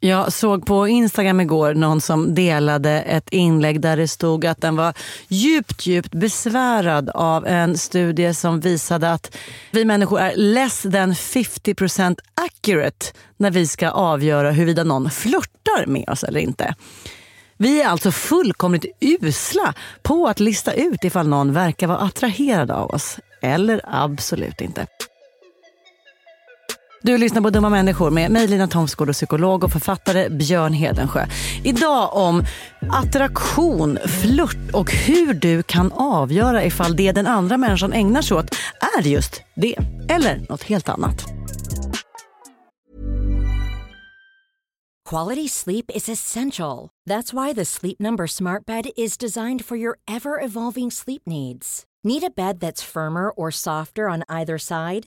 Jag såg på Instagram igår någon som delade ett inlägg där det stod att den var djupt, djupt besvärad av en studie som visade att vi människor är less than 50% accurate när vi ska avgöra huruvida någon flörtar med oss eller inte. Vi är alltså fullkomligt usla på att lista ut ifall någon verkar vara attraherad av oss. Eller absolut inte. Du lyssnar på Dumma människor med mig Lina Thomsgård och psykolog och författare Björn Hedensjö. Idag om attraktion, flört och hur du kan avgöra ifall det den andra människan ägnar sig åt är just det eller något helt annat. Quality sleep is essential. That's why the Sleep Number Smart Bed is designed for your ever evolving sleep needs. Need a bed that's firmer or softer on either side?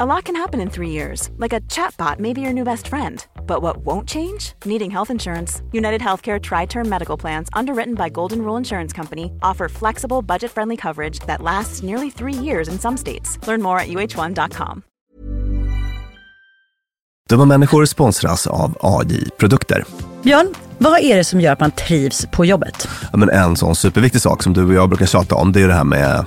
A lot can happen in three years, like a chatbot may be your new best friend. But what won't change? Needing health insurance. United Healthcare Tri Term Medical Plans, underwritten by Golden Rule Insurance Company, offer flexible, budget friendly coverage that lasts nearly three years in some states. Learn more at uh1.com. Dumma människor sponsras av AJ Produkter. Björn, vad är det som gör att man trivs på jobbet? Ja, men en sån superviktig sak som du och jag brukar tjata om, det är det här med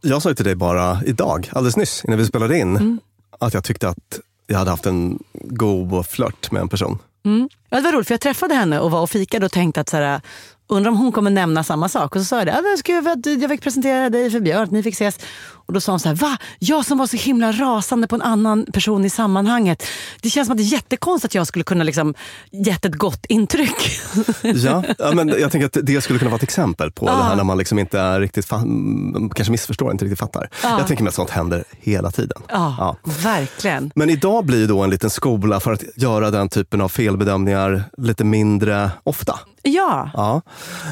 Jag sa till dig bara idag, alldeles nyss, innan vi spelade in, att jag tyckte att jag hade haft en god flört med en person. Ja, det var roligt för jag träffade henne och var och fikade och tänkte att så här, undrar om hon kommer nämna samma sak. Och så sa jag det, "Ja, det skulle jag, jag fick presentera dig för Björn, att ni fick ses. Och då sa hon så här, va? Jag som var så himla rasande på en annan person i sammanhanget. Det känns som att det är jättekonstigt att jag skulle kunna liksom gett ett gott intryck. Ja, ja, men jag tänker att det skulle kunna vara ett exempel på det här när man liksom inte är riktigt kanske missförstår, inte riktigt fattar. Jag tänker mig att sånt händer hela tiden. ja, verkligen. Men idag blir då en liten skola för att göra den typen av felbedömningar lite mindre ofta. Ja, Ja.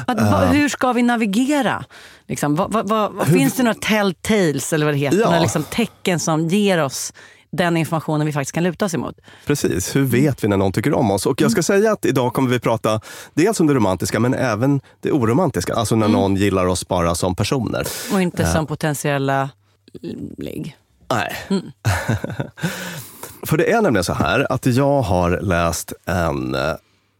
att, va, hur ska vi navigera? Liksom, vad, vad, vad, vad finns det några telltales eller vad det heter? Ja. Några liksom tecken som ger oss den informationen vi faktiskt kan luta oss emot? Precis, hur vet vi när någon tycker om oss? Och jag ska säga att idag kommer vi prata dels om det romantiska men även det oromantiska. Alltså när någon gillar oss bara som personer. Och inte som potentiella ligg. Nej. För det är nämligen så här att jag har läst en eh,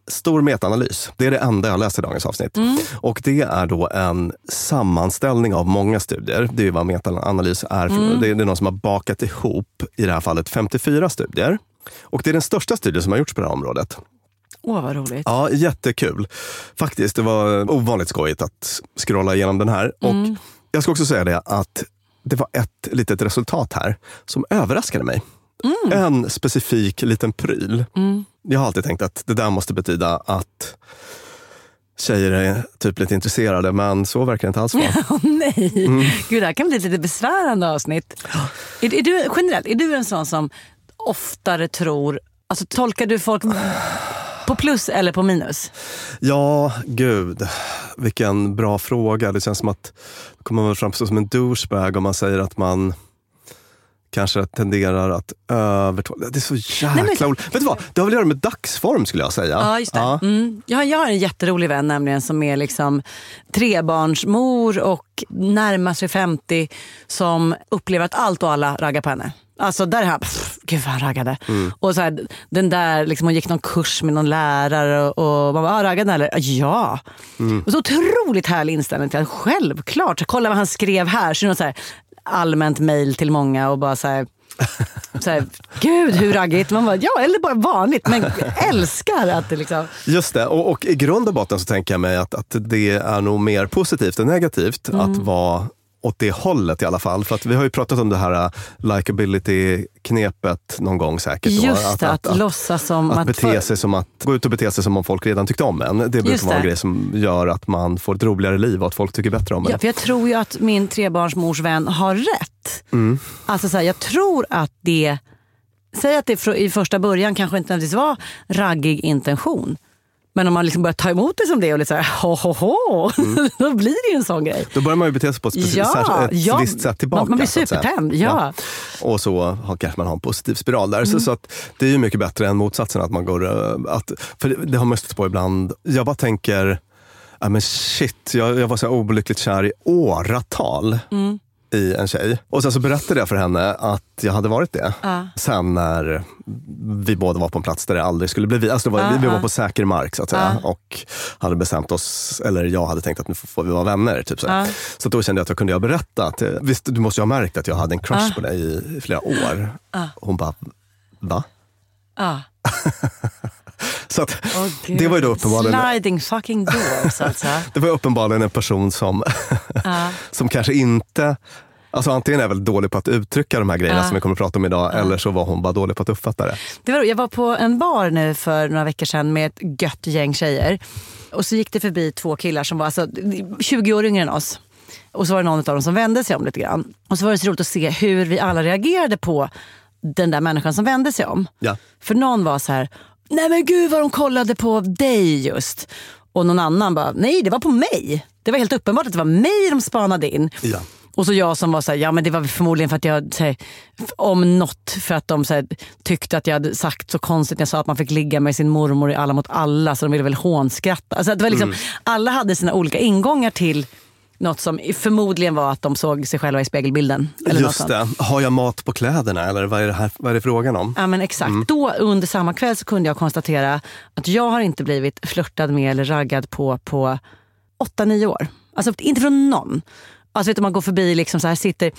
stor metaanalys. Det är det enda jag läst i dagens avsnitt. Och det är då en sammanställning av många studier. Det är vad metaanalys är. för- Det är det är någon som har bakat ihop, i det här fallet, 54 studier. Och det är den största studien som har gjorts på det här området. Åh, vad roligt. Ja, jättekul. Faktiskt, det var ovanligt skojigt att scrolla igenom den här. Och jag ska också säga det att det var ett litet resultat här som överraskade mig. En specifik liten pryl. Jag har alltid tänkt att det där måste betyda att tjejer är typ lite intresserade, men så verkar det inte alls vara. Åh nej! Gud, det här kan bli ett lite besvärande avsnitt. Är, är du, generellt, är du en sån som oftare tror... Alltså tolkar du folk på plus eller på minus? Ja, gud. Vilken bra fråga. Det känns som att kommer man väl framstå som en douchebag om man säger att man kanske tenderar att övertolka. Det är så jäkla Nej, men-. Vet du vad? Det har väl att göra med dagsform skulle jag säga. Ja, just det. Mm. Jag, jag har en jätterolig vän nämligen som är liksom trebarnsmor och närmar sig 50 som upplever att allt och alla raggar på henne. Alltså där är han, pff, gud vad han raggade. Och så här, den där, liksom, hon gick någon kurs med någon lärare och, och man bara, ah, raggade eller? Ja. Och så otroligt härlig inställning till att självklart, kolla vad han skrev här. Så något så här allmänt mail till många och bara så här, så här, gud hur raggigt. Man bara, ja eller bara vanligt men älskar att det liksom... Just det, och, och i grund och botten så tänker jag mig att, att det är nog mer positivt än negativt Mm. att vara åt det hållet i alla fall. För att vi har ju pratat om det här uh, likability-knepet någon gång säkert. då. Just det, att, låtsas som att att... bete för- sig som att, gå ut och bete sig som om folk redan tyckte om en. Det brukar Just vara en grej som gör att man får ett roligare liv och att folk tycker bättre om en. Ja, för jag tror ju att min trebarnsmors vän har rätt. Mm. Alltså så här, jag tror att det... Säg att det i första början kanske inte nödvändigtvis var raggig intention. Men om man liksom börjar ta emot det som det och lite så här, ho, ho, ho, Mm. då blir det ju en sån grej. Då börjar man ju bete sig på ett, Ja, ett ja. visst sätt tillbaka. Man- man blir supertänd, ja. Och så har, kanske man har en positiv spiral där. Mm. Så, så att det är ju mycket bättre än motsatsen. Att man går, eh, att, för det, det har man stött på ibland. Jag bara tänker, ja men shit, jag, jag var så här olyckligt kär i åratal. Mm. I en tjej. Och sen så berättade jag för henne att jag hade varit det. Sen när vi båda var på en plats där det aldrig skulle bli vi. Alltså var, vi, vi var på säker mark så att säga. Och hade bestämt oss, eller jag hade tänkt att nu får vi vara vänner. Typ så så då kände jag att jag kunde jag berätta att eh, visst, du måste ju ha märkt att jag hade en crush på dig i, flera år. Hon bara, va? Så att, Gud. det var ju då uppenbarligen Sliding fucking doors alltså. Det var uppenbarligen en person som, som kanske inte Alltså antingen är väl dålig på att uttrycka de här grejerna som vi kommer att prata om idag, eller så var hon bara dålig på att uppfatta det. Det var, jag var på en bar nu för några veckor sedan med ett gött gäng tjejer. Och så gick det förbi två killar som var alltså, 20 år yngre än oss. Och så var det någon av dem som vände sig om lite grann. Och så var det så roligt att se hur vi alla reagerade på den där människan som vände sig om. Ja. För någon var så här, nej men gud vad de kollade på dig just. Och någon annan bara, nej det var på mig. Det var helt uppenbart att det var mig de spanade in. Ja. Och så jag som var så här, ja men det var förmodligen för att jag, här, om något, för att de så här, tyckte att jag hade sagt så konstigt när jag sa att man fick ligga med sin mormor i Alla mot alla, så de ville väl hånskratta. Alltså det var liksom, Alla hade sina olika ingångar till något som förmodligen var att de såg sig själva i spegelbilden. Eller Just det. Har jag mat på kläderna eller vad är det, här, vad är det frågan om? Ja men exakt. Då under samma kväll så kunde jag konstatera att jag har inte blivit flörtad med eller raggad på på 8-9 år. Alltså inte från någon. Alltså vet du, man går förbi, liksom så här sitter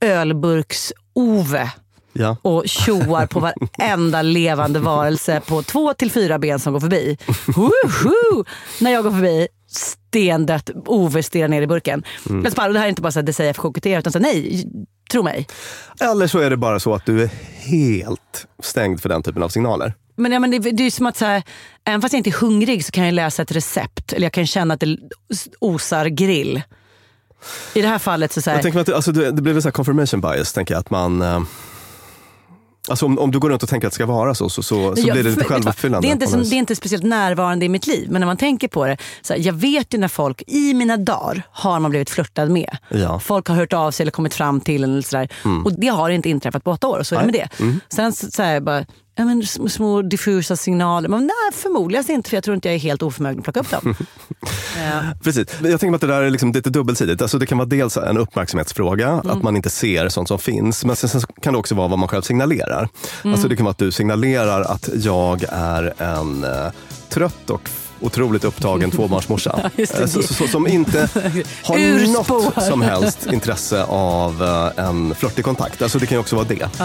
ölburks-Ove Ja. och tjoar på varenda levande varelse på två till fyra ben som går förbi. Woho! När jag går förbi stendött Ove stirrar ner i burken. Mm. Men Sparro, det här är inte bara så att det säger FKKT utan så nej, tro mig. Eller så är det bara så att du är helt stängd för den typen av signaler. Men, ja, men det, det är som att så här, även fast jag inte är hungrig så kan jag läsa ett recept. Eller jag kan känna att det osar grill. I det här fallet så, så här, Jag tänker att det, alltså, det, det blir så här confirmation bias, tänker jag. Att man, eh, alltså om, om du går runt och tänker att det ska vara så, så, så, så Jag- blir det lite självuppfyllande. Det är, inte som, det är inte speciellt närvarande i mitt liv, men när man tänker på det. Så här, jag vet ju när folk, i mina dagar har man blivit flörtad med. Ja. Folk har hört av sig eller kommit fram till en. Eller så där. Och det har inte inträffat på åtta år, så är det med det. Sen så, så här, bara, ja, men, sm- små diffusa signaler. Men, nej, förmodligen inte, för jag tror inte jag är helt oförmögen att plocka upp dem. ja. Precis. Jag tänker att det där är liksom lite dubbelsidigt. Alltså det kan vara dels en uppmärksamhetsfråga, Mm. att man inte ser sånt som finns. Men sen, sen kan det också vara vad man själv signalerar. Mm. Alltså det kan vara att du signalerar att jag är en eh, trött och otroligt upptagen tvåbarnsmorsa. det. Eh, så, så, så, som inte har Ur något som helst intresse av eh, en flörtig kontakt. Alltså det kan ju också vara det. Så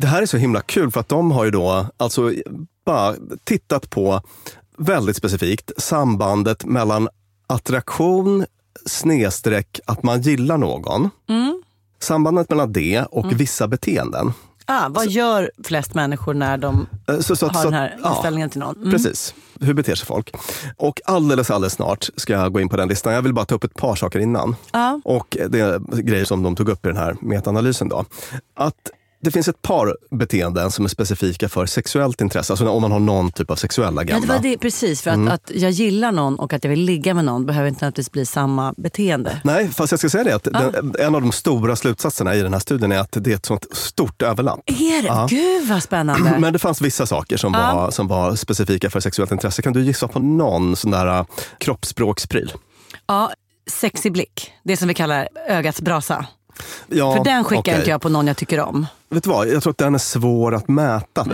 Det här är så himla kul för att de har ju då alltså bara tittat på väldigt specifikt sambandet mellan attraktion snedstreck att man gillar någon. Sambandet mellan det och vissa beteenden. ah, vad gör flest människor när de Eh, Så, så, har så, den här ja, inställningen till någon? Mm. Precis. Hur beter sig folk? Och alldeles, alldeles snart ska jag gå in på den listan. Jag vill bara ta upp ett par saker innan. Ja. Och det är grejer som de tog upp i den här metaanalysen. Då. Att det finns ett par beteenden som är specifika för sexuellt intresse. Alltså om man har någon typ av sexuell Ja, agenda. det var det, precis, för att, Mm. att jag gillar någon och att jag vill ligga med någon behöver inte nödvändigtvis bli samma beteende. Nej, fast jag ska säga det att den, en av de stora slutsatserna i den här studien är att det är ett sånt stort överlapp. Är det? Ja. Gud vad spännande. Men det fanns vissa saker som, Ja. var, som var specifika för sexuellt intresse. Kan du gissa på någon sån där uh, kroppsspråkspryl? Ja, sexig blick, det som vi kallar ögats brasa. Ja, För den skickar okej. inte jag på någon jag tycker om. Vet du vad, jag tror att den är svår att mäta. För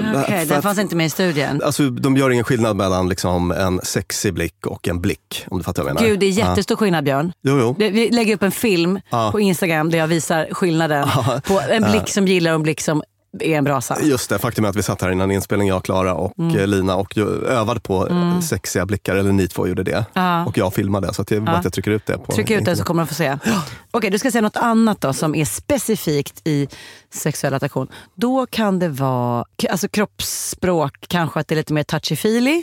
den att- fanns inte med i studien. Alltså, de gör ingen skillnad mellan liksom en sexig blick och en blick. Om du fattar vad jag menar. Gud, det är Ja. jättestor skillnad Björn. Jo, jo. Vi lägger upp en film Ja. på Instagram där jag visar skillnaden på en blick som gillar och en blick som är en brasa. Just det, faktum är att vi satt här innan inspelning, jag, Klara och Mm. eh, Lina och övade på mm. sexiga blickar, eller ni två gjorde det. Ja. Och jag filmade, så att det är bara att jag trycker ut det. På Tryck ut internet. så kommer de få se. Okej, du ska säga något annat då som är specifikt i sexuell attraktion. Då kan det vara alltså kroppsspråk, kanske att det är lite mer touchy-feely.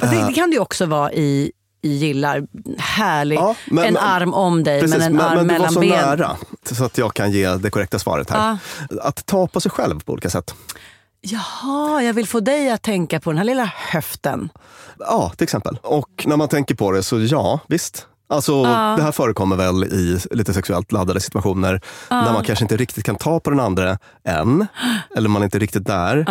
Fast. Det, det kan det ju också vara i gillar. Härlig. Ja, men- en men- arm om dig Precis, men en men, arm men du var mellan så ben. nära så att jag kan ge det korrekta svaret här. Att ta på sig själv på olika sätt. Jaha, jag vill få dig att tänka på den här lilla höften. Ja, till exempel. Och när man tänker på det så ja, visst. Alltså, Det här förekommer väl i lite sexuellt laddade situationer när man kanske inte riktigt kan ta på den andra än. Eller man är inte riktigt där.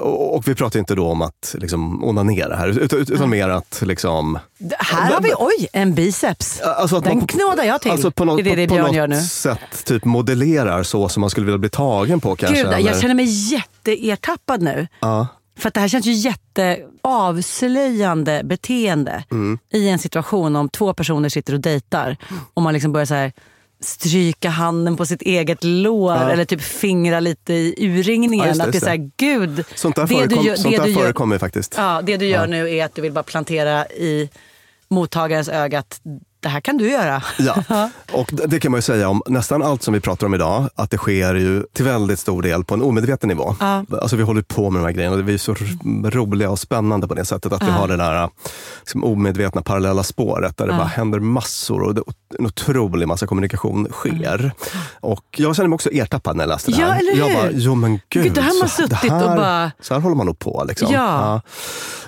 Och, och vi pratar inte då om att liksom, onanera här, utan, utan mer att liksom... Det- Här har vi, oj, en biceps. Alltså att Den man knådar jag till. Alltså på något, det är det på, på gör något nu. sätt typ modellerar så som man skulle vilja bli tagen på kanske. Gud, eller- jag känner mig jätteertappad nu. ja. För att det här känns ju jätteavslöjande beteende Mm. i en situation om två personer sitter och dejtar och man liksom börjar så här stryka handen på sitt eget lår eller typ fingra lite i urringningen. Ja, det, att det är gud. Sånt där, det förekom, gör, sånt där gör, förekommer faktiskt. ja, det du gör nu är att du vill bara plantera i mottagarens öga att det här kan du göra. Ja, och det- kan man ju säga om nästan allt som vi pratar om idag, att det sker ju till väldigt stor del på en omedveten nivå. Ja. Alltså vi håller på med de här grejerna och vi är så roliga och spännande på det sättet att vi har det där liksom, omedvetna parallella spåret där det bara händer massor och det, en otrolig massa kommunikation sker. Och jag känner mig också ertappad när jag läste det här. Ja, eller Jag bara, jo men gud. Gud, det här man så- suttit här, och bara- Så här håller man nog på. Liksom. Ja.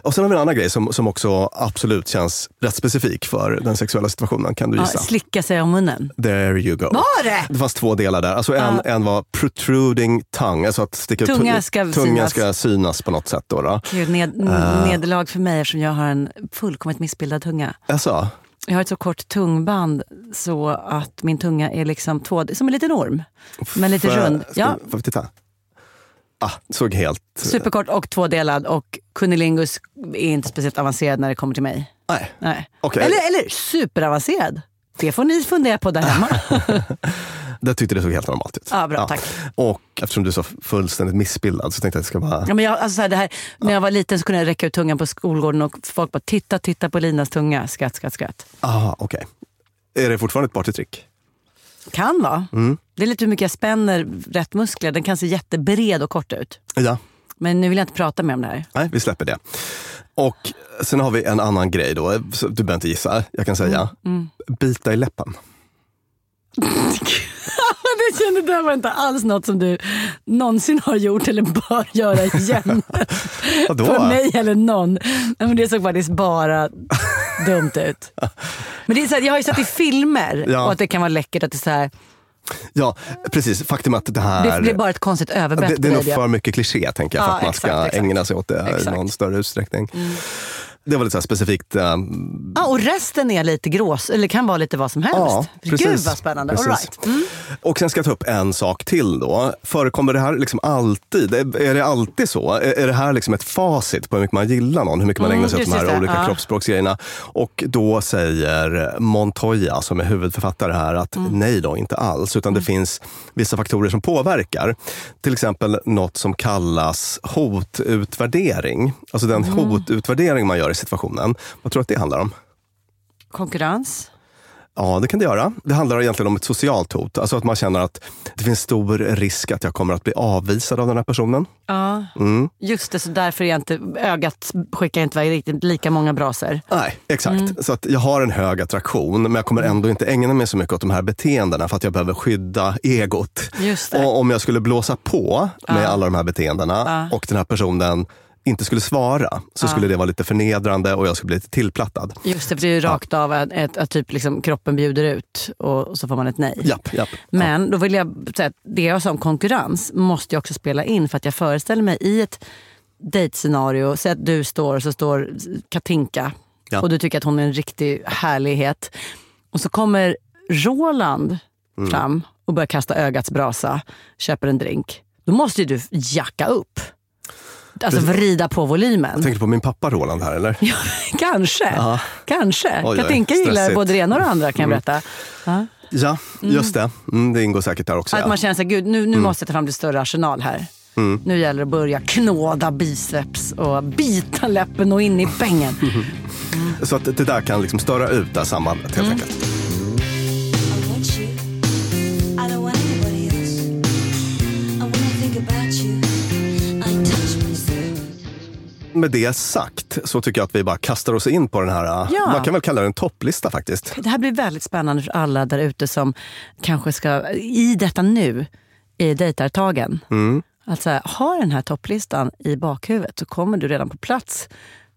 Och sen har vi en annan grej som, som också absolut känns rätt specifik för den sexuella situationen. Kan du Ja, gissa? slicka sig om munnen. There you go. Var det? Det fanns två delar där. Alltså en, en var protruding tongue, alltså att sticka Tunga ska tungan synas. ska synas på något sätt. Då, då. Gud, ned, Ah. nederlag för mig eftersom jag har en fullkomligt missbildad tunga. Alltså, Jag har ett så kort tungband så att min tunga är liksom två, som en liten orm. Men lite jag- rund. Ja, Får vi titta? ah, såg helt... Superkort och tvådelad och kunilingus är inte speciellt avancerad när det kommer till mig. Nej. Nej. Okej. Eller, eller superavancerad. Det får ni fundera på där hemma. Jag tyckte det såg helt normalt ut. Ja, bra, tack. Och eftersom du är så fullständigt missbildad så tänkte jag att jag ska bara... Ja, men jag, alltså, så här, det här, när jag var liten så kunde jag räcka ut tungan på skolgården och folk bara titta, titta på Linas tunga. Skratt, skratt, skratt. Ah, okej. Är det fortfarande ett partytrick? Kan vara. Mm. Det är lite hur mycket jag spänner rätt muskler. Den kan se jättebred och kort ut. Ja. Men nu vill jag inte prata mer om det här. Nej, vi släpper det. Och sen har vi en annan grej då. Du behöver inte gissa, jag kan säga. Mm. Bita i läppen. det kände det var inte alls något som du någonsin har gjort eller bör göra igen. Vadå? För mig eller någon. Men det såg faktiskt bara dumt ut. Men det är så här, jag har ju sett i filmer Ja. och att det kan vara läckert. Att det, är så här, Ja, precis. Faktum att det här... det blir bara ett konstigt överbett det, det är nog för mycket kliché tänker jag, för Ja, att man exakt, ska exakt. ägna sig åt det. Mm. i någon större utsträckning. Det var lite så specifikt. eh, Ja, och resten är lite grås, eller kan vara lite vad som helst. Ja, Gud precis. vad spännande. Precis. All right. mm. Och sen ska jag ta upp en sak till då. Förekommer det här liksom alltid? Är det alltid så? Är det här liksom ett facit på hur mycket man gillar någon? Hur mycket man Mm, ägnar sig åt de här det. olika Ja. kroppsspråksgrejerna? Och då säger Montoya, som är huvudförfattare här, att Mm. nej då, inte alls. Utan det finns vissa faktorer som påverkar. Till exempel något som kallas hotutvärdering. Alltså den Mm. hotutvärdering man gör i situationen. Vad tror du att det handlar om? Konkurrens. Ja, det kan det göra. Det handlar egentligen om ett socialt hot. Alltså att man känner att det finns stor risk att jag kommer att bli avvisad av den här personen. Ja, Mm. just det. Så därför är inte, ögat skickar inte iväg riktigt lika många brasor. Nej, exakt. Mm. Så att jag har en hög attraktion, men jag kommer ändå inte ägna mig så mycket åt de här beteendena för att jag behöver skydda egot. Just det. Och om jag skulle blåsa på med alla de här beteendena och den här personen inte skulle svara, så skulle det vara lite förnedrande och jag skulle bli lite tillplattad. Just det, för det är ju rakt av att, att, att typ liksom kroppen bjuder ut och, och så får man ett nej. Japp, japp. Men då vill jag säga att det jag sa om konkurrens måste jag också spela in för att jag föreställer mig i ett dejtscenario, säg att du står och så står Katinka Ja. och du tycker att hon är en riktig härlighet. Och så kommer Roland Mm. fram och börjar kasta ögats brasa, köper en drink. Då måste ju du jacka upp. Alltså vrida på volymen. Tänker du på min pappa Roland här eller? Ja, kanske. kanske. Oj, Katinka gillar både det ena och det andra kan jag berätta. Ja. Ja, just det. Mm, det ingår säkert där också. Att ja. man känner sig, gud nu, nu måste jag ta fram det större arsenal här. Nu gäller det att börja knåda biceps och bita läppen och in i bängen. Så att det där kan liksom störa ut det här sambandet Mm. helt enkelt. Med det sagt så tycker jag att vi bara kastar oss in på den här, Ja. man kan väl kalla det en topplista faktiskt. Det här blir väldigt spännande för alla där ute som kanske ska, i detta nu, i dejtartagen. Att så här, ha den här topplistan i bakhuvudet så kommer du redan på plats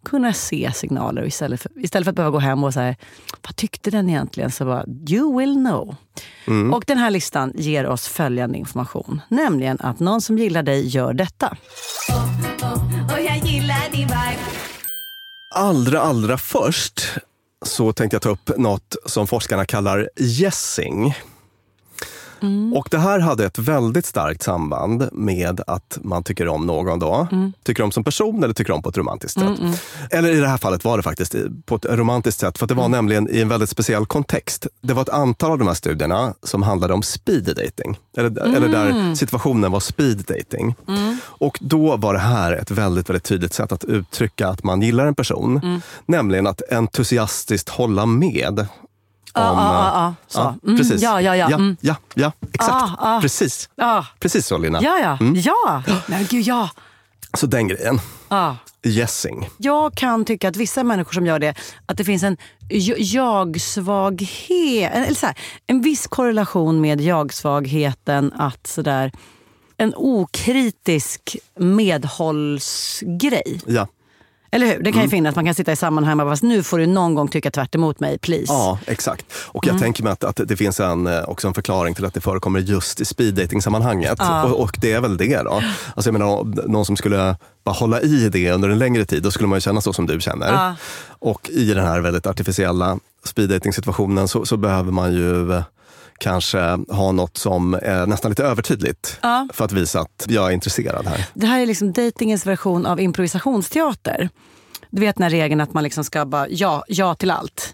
kunna se signaler istället för, istället för att behöva gå hem och säga vad tyckte den egentligen? Så bara, you will know. Och den här listan ger oss följande information. Nämligen att någon som gillar dig gör detta. Din vibe Allra, allra först så tänkte jag ta upp något som forskarna kallar gessing. Och det här hade ett väldigt starkt samband med att man tycker om någon då. Tycker om som person eller tycker om på ett romantiskt sätt. Eller i det här fallet var det faktiskt på ett romantiskt sätt. För det var nämligen i en väldigt speciell kontext. Det var ett antal av de här studierna som handlade om speed dating. Eller, eller där situationen var speed dating. Och då var det här ett väldigt, väldigt tydligt sätt att uttrycka att man gillar en person. Nämligen att entusiastiskt hålla med. Ja, om, ja. Så. Ja, Mm, precis. ja, ja, ja. Mm. ja, ja, exakt. Ah, ah. Precis. Ja, Precis så Lina. ja, ja. ja. Nej, gud, ja. Så den grejen. ja. Gessing. Jag kan tycka att vissa människor som gör det, att det finns en jag-svaghet, eller så här, en viss korrelation med jag-svagheten att sådär, en okritisk medhållsgrej. Ja. Eller hur? Det kan ju finnas, man kan sitta i sammanhang och bara, fast nu får du någon gång tycka tvärt emot mig, please. Ja, exakt. Och Mm. jag tänker mig att, att det finns en, eh, också en förklaring till att det förekommer just i speed dating sammanhanget och, och det är väl det då. Alltså jag menar, någon som skulle bara hålla i det under en längre tid, då skulle man ju känna så som du känner. Ja. Och i den här väldigt artificiella speed dating situationen så, så behöver man ju eh, kanske ha något som är nästan lite övertydligt Ja. för att visa att jag är intresserad här. Det här är liksom datingens version av improvisationsteater. Du vet den här regeln att man liksom ska bara ja, ja till allt.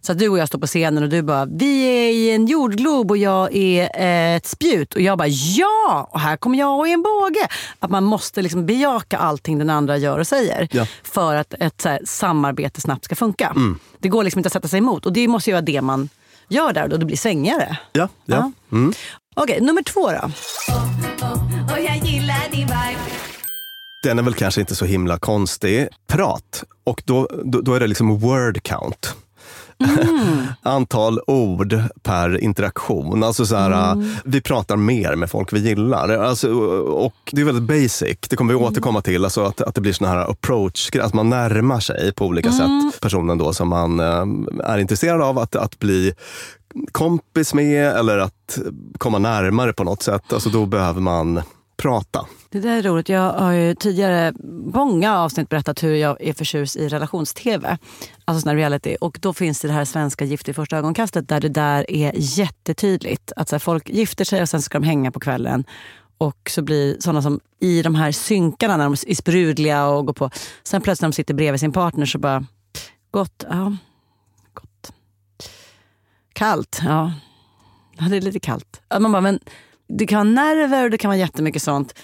Så att du och jag står på scenen och du bara, vi är i en jordglob och jag är ett spjut. Och jag bara, ja! Och här kommer jag och är en båge. Att man måste liksom bejaka allting den andra gör och säger. Ja. För att ett här, samarbete snabbt ska funka. Det går liksom inte att sätta sig emot. Och det måste ju vara det man gör där. Och det blir svängigare. Ja, ja. Mm. Okej, nummer två då. Och jag gillar din vibe Den är väl kanske inte så himla konstig. Prat. Och då, då, då är det liksom word count. Antal ord per interaktion. Alltså så här, Vi pratar mer med folk vi gillar. Alltså, och Det är väldigt basic. Det kommer vi återkomma till. Alltså att, att det blir såna här approach, att man närmar sig på olika sätt personen då som man eh, är intresserad av att, att bli kompis med eller att komma närmare på något sätt. Alltså då behöver man prata. Det där är roligt. Jag har ju tidigare många avsnitt berättat hur jag är förtjust i relations-tv. Alltså sån här reality. Och då finns det det här svenska Gift i första ögonkastet där det där är jättetydligt. Att så här, folk gifter sig och sen ska de hänga på kvällen. Och så blir sådana som i de här synkarna när de är sprudliga och går på. Sen plötsligt när de sitter bredvid sin partner så bara, gott, ja, gott. Kallt, ja. Ja, det är lite kallt. Man bara, men det kan vara nerver och det kan vara jättemycket sånt.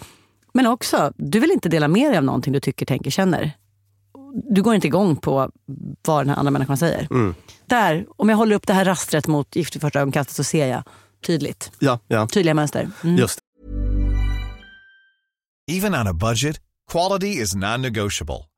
Men också, du vill inte dela med dig av någonting du tycker, tänker, känner. Du går inte igång på vad den här andra människan säger. Där, om jag håller upp det här rastret mot Gift i första ögonkastet så ser jag tydligt. Ja, ja. Tydliga mönster. Mm. Just Even on a budget, quality is non-negotiable.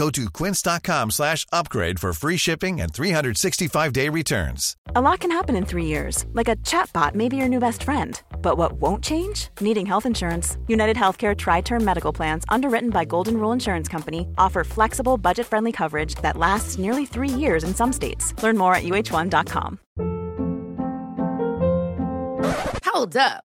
Go to quince.com slash upgrade for free shipping and 365-day returns. A lot can happen in three years, like a chatbot may be your new best friend. But what won't change? Needing health insurance. United Healthcare Tri Term Medical Plans, underwritten by Golden Rule Insurance Company, offer flexible, budget friendly coverage that lasts nearly three years in some states. Learn more at uh1.com. Hold up.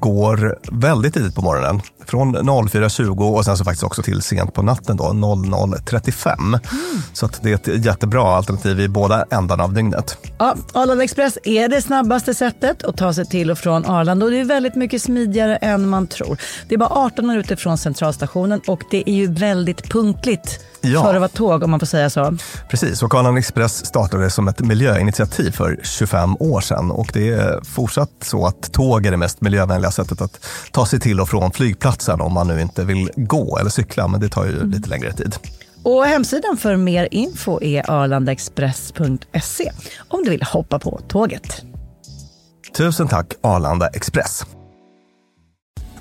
går väldigt tidigt på morgonen. Från 04.20 och sen så faktiskt också till sent på natten då, 00.35. Mm. Så att det är ett jättebra alternativ i båda ändarna av dygnet. Ja, Arlanda Express är det snabbaste sättet att ta sig till och från Arlanda och det är väldigt mycket smidigare än man tror. Det är bara 18 minuter från centralstationen och det är ju väldigt punktligt Ja. för att vara tåg om man får säga så. Precis, och Arlanda Express startade som ett miljöinitiativ för 25 år sedan och det är fortsatt så att tåg är det mest miljövänliga sättet att ta sig till och från flygplatsen om man nu inte vill gå eller cykla, men det tar ju lite längre tid. Och hemsidan för mer info är arlandaexpress.se om du vill hoppa på tåget. Tusen tack Arlanda Express.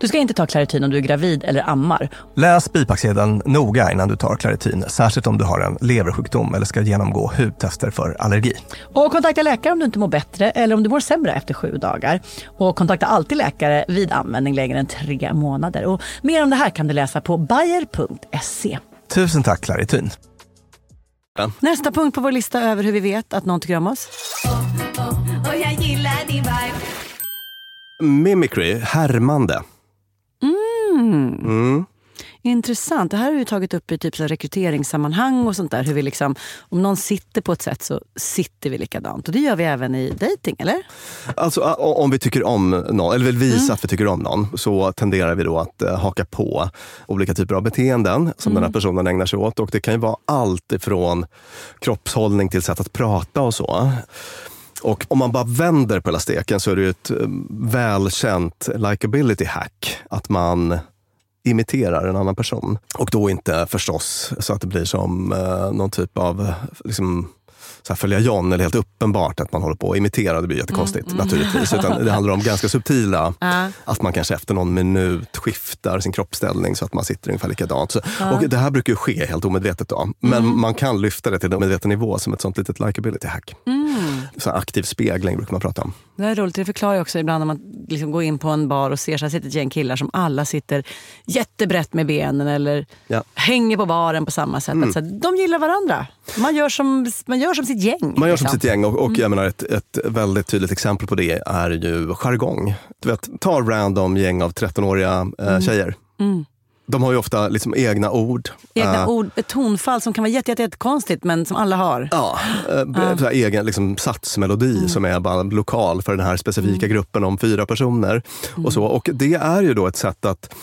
Du ska inte ta Clarityn om du är gravid eller ammar. Läs bipacksedeln noga innan du tar Claritin, särskilt om du har en leversjukdom eller ska genomgå hudtester för allergi. Och kontakta läkare om du inte mår bättre eller om du mår sämre efter sju dagar. Och kontakta alltid läkare vid användning längre än tre månader. Och mer om det här kan du läsa på bayer.se. Tusen tack Claritin. Nästa punkt på vår lista över hur vi vet att någon tycker om oss. Gillar din vibe Mimicry, härmande. Mm. Intressant. Det här har vi tagit upp i typ så rekryteringssammanhang och sånt där. Hur vi liksom, om någon sitter på ett sätt så sitter vi likadant. Och det gör vi även i dating, eller? Alltså, om vi tycker om någon, eller vill visa att vi tycker om någon, så tenderar vi då att eh, haka på olika typer av beteenden som den här personen ägnar sig åt. Och det kan ju vara allt ifrån kroppshållning till sätt att prata och så. Och om man bara vänder på hela steken så är det ett eh, välkänt likability hack. Att man imiterar en annan person. Och då inte förstås så att det blir som eh, någon typ av liksom, så här följa John, eller helt uppenbart att man håller på att imitera. Det blir jättekonstigt naturligtvis. Utan det handlar om ganska subtila, att man kanske efter någon minut skiftar sin kroppsställning så att man sitter ungefär likadant. Så, och det här brukar ju ske helt omedvetet. Då. Men man kan lyfta det till en medveten nivå som ett sånt litet likability hack. Så aktiv spegling brukar man prata om. Det är roligt. Det förklarar ju också ibland när man liksom går in på en bar och ser så här sitter ett gäng killar som alla sitter jättebrett med benen eller Ja. hänger på baren på samma sätt. Att så här, de gillar varandra. Man gör som, man gör som sitt gäng. Man gör som liksom. sitt gäng och, och jag menar ett, ett väldigt tydligt exempel på det är ju jargong. Du vet, ta random gäng av 13-åriga eh, tjejer. De har ju ofta liksom egna ord. Egna Eh, ord, ett tonfall som kan vara jätte, jätte, jätte konstigt men som alla har. Ja, så här egen liksom, satsmelodi som är bara lokal för den här specifika gruppen om fyra personer. Och, så. och Det är ju då ett sätt att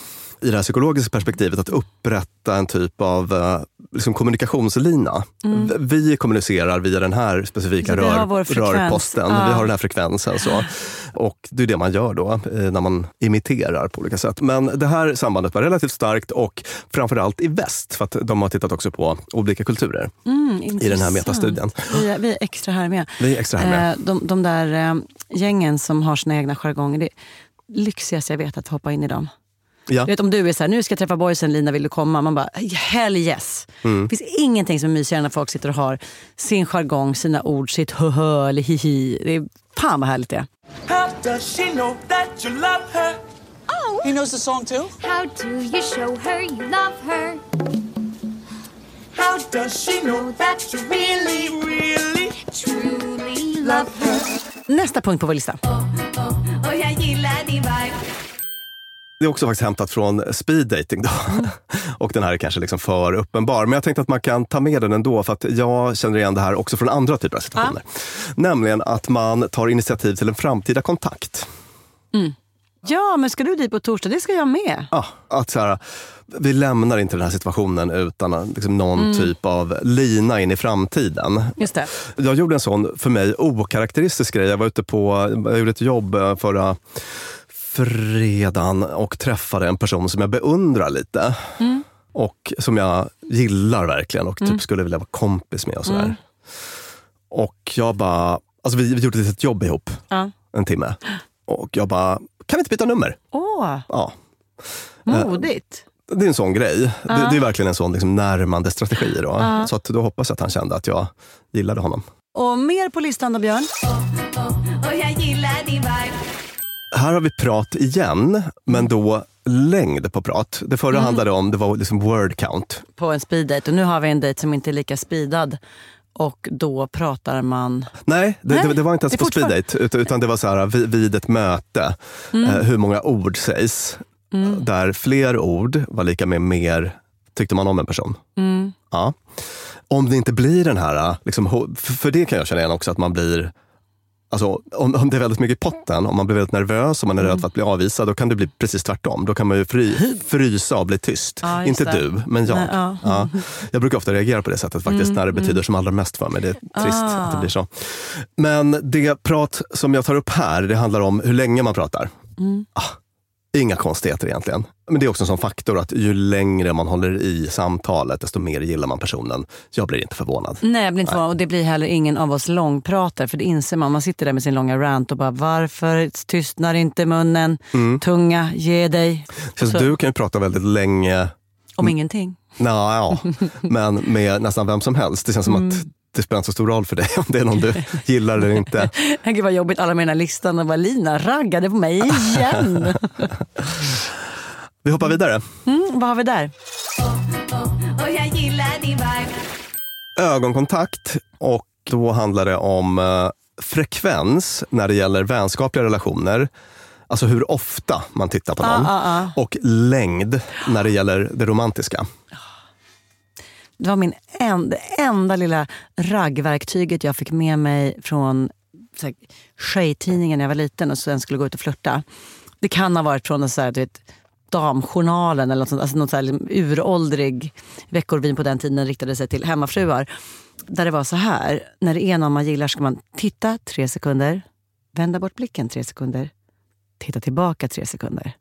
i det här psykologiska perspektivet att upprätta en typ av eh, liksom kommunikationslina. V- Vi kommunicerar via den här specifika rör, rörposten. Ja. Vi har den här frekvensen. Så. Och det är det man gör då eh, när man imiterar på olika sätt. Men det här sambandet var relativt starkt och framförallt i väst. För att de har tittat också på olika kulturer Mm, i den här metastudien. Vi är, vi är extra här med. Vi är extra här med. Eh, de, de där eh, gängen som har sina egna jargonger, det är lyxigaste jag vet att hoppa in i dem. Ja. Du vet om du är så här, nu ska jag träffa boysen, Lina vill du komma? Man bara, hell yes. Mm. Det finns ingenting som är mysigare när folk sitter och har sin jargong, sina ord, sitt hö eller hihi. Det är fan vad härligt det är. How does she know that you love her? Oh, He knows the song too. how do you show her you love her? How does she know that you really, really Truly love her Nästa punkt på vår lista. Och jag gillar din vibe Det är också faktiskt hämtat från speed dating. Då. Och den här är kanske liksom för uppenbar. Men jag tänkte att man kan ta med den ändå för att jag känner igen det här också från andra typer av situationer. Nämligen att man tar initiativ till en framtida kontakt. Ja, men ska du dit på torsdag? Det ska jag med. Ja, att så här, vi lämnar inte den här situationen utan liksom någon typ av lina in i framtiden. Just det. Jag gjorde en sån, för mig, okaraktäristisk grej. Jag var ute på, jag gjorde ett jobb eh, förra fredagen och träffade en person som jag beundrar lite. Och som jag gillar verkligen och typ skulle vilja vara kompis med och sådär. Och jag bara, alltså vi, vi gjorde ett litet jobb ihop, Ja. en timme. Och jag bara, kan vi inte byta nummer? Åh, Ja. modigt. Det är en sån grej. Det, det är verkligen en sån liksom närmande strategi. Då. Så att då hoppas jag att han kände att jag gillade honom. Och mer på listan då, Björn? Och jag gillar din vibe Här har vi prat igen, men då längd på prat. Det förra handlade om det var liksom word count. På en speeddate. Och nu har vi en dejt som inte är lika speedad. och då pratar man... Nej, det, Nej, det, det var inte ens på speed date, utan, utan det var så här vid, vid ett möte, Mm. eh, hur många ord sägs. Där fler ord var lika med mer tyckte man om en person. Mm. Ja. Om det inte blir den här, liksom, ho- för för det kan jag känna igen också, att man blir Alltså, om, om det är väldigt mycket i potten, om man blir väldigt nervös och man är Mm. rädd för att bli avvisad, då kan det bli precis tvärtom. Då kan man ju fry, frysa och bli tyst. Ja, inte det. du, men jag. Nej, ja. Ja. Jag brukar ofta reagera på det sättet faktiskt, när det betyder som allra mest för mig. Det är trist Ah. att det blir så. Men det prat som jag tar upp här, det handlar om hur länge man pratar. Ah, inga konstigheter egentligen. Men det är också en sån faktor att ju längre man håller i samtalet, desto mer gillar man personen. Jag blir inte förvånad. Nej, jag blir inte förvånad. och det blir heller ingen av oss långpratare. För det inser man. Man sitter där med sin långa rant och bara varför tystnar inte munnen? Tunga, ge dig. Så Så- du kan ju prata väldigt länge Om ingenting. Nå, ja, men med nästan vem som helst. Det känns som att det spelar inte så stor roll för dig om det är någon du gillar eller inte. Gud vad jobbigt, alla med den här listan. Och bara, Lina raggade på mig igen. Vi hoppar vidare. Mm, vad har vi där? Och jag gillar din vibe Ögonkontakt och då handlar det om eh, frekvens när det gäller vänskapliga relationer. Alltså hur ofta man tittar på någon. Ah, ah, ah. Och längd när det gäller det romantiska. Det var min en, det enda lilla raggverktyget jag fick med mig från tjejtidningen när jag var liten och sen skulle gå ut och flirta. Det kan ha varit från en så här, du vet, Damjournalen eller något sånt, alltså något så här, liksom uråldrig veckorvin på den tiden riktade sig till hemmafruar. Där det var så här, när det är någon man gillar ska man titta tre sekunder, vända bort blicken tre sekunder, titta tillbaka tre sekunder.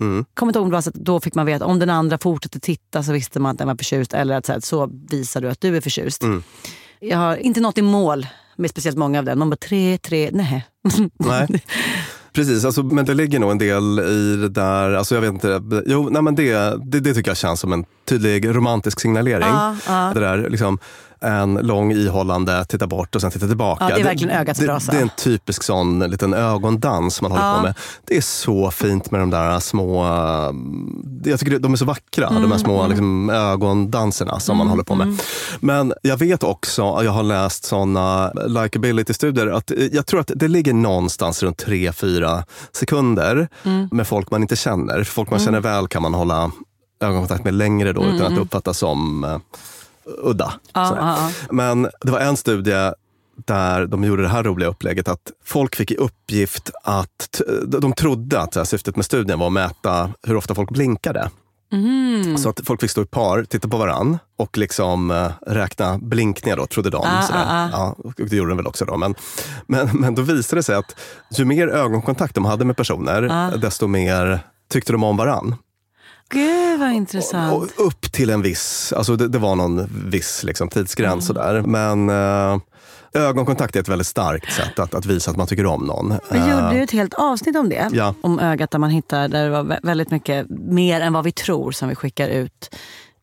Mm. Kommer inte ihåg om det var så att då fick man veta om den andra fortsatte titta så visste man att den var förtjust eller att så, här, så visar du att du är förtjust. Mm. Jag har inte nått i mål med speciellt många av dem. Man bara tre, tre, nej. Nej. Precis, alltså, men det ligger nog en del i det där. Alltså, jag vet inte, jo, nej, men det, det, det tycker jag känns som en tydlig romantisk signalering. Ja, ja. Det där, liksom, en lång ihållande, titta bort och sen titta tillbaka. Ja, det är verkligen ögats det, brasa. det är en typisk sån liten ögondans man håller Ja. på med. Det är så fint med de där små, mm, jag tycker de är så vackra, de Mm, här små liksom, ögondanserna som man håller på med. Men jag vet också, jag har läst såna likability-studier, att eh, jag tror att det ligger någonstans runt 3-4 sekunder Mm. med folk man inte känner. Folk man känner väl kan man hålla ögonkontakt med längre då, utan att det uppfattas som eh, udda. Ja, ja. Men det var en studie där de gjorde det här roliga upplägget att folk fick i uppgift att, de trodde att här, syftet med studien var att mäta hur ofta folk blinkade. Mm. Så att folk fick stå i par, titta på varann och liksom eh, räkna blinkningar då, trodde de. Ah, sådär. ah, ah. Ja, det gjorde de väl också då. Men, men, men då visade det sig att ju mer ögonkontakt de hade med personer, Ah. desto mer tyckte de om varann. Gud vad intressant. Och upp till en viss, alltså det, det var någon viss liksom, tidsgräns Mm. sådär. Men eh, ögonkontakt är ett väldigt starkt sätt att, att visa att man tycker om någon. Vi Eh, gjorde ju ett helt avsnitt om det. Ja. Om ögat där man hittar, där det var vä- väldigt mycket mer än vad vi tror som vi skickar ut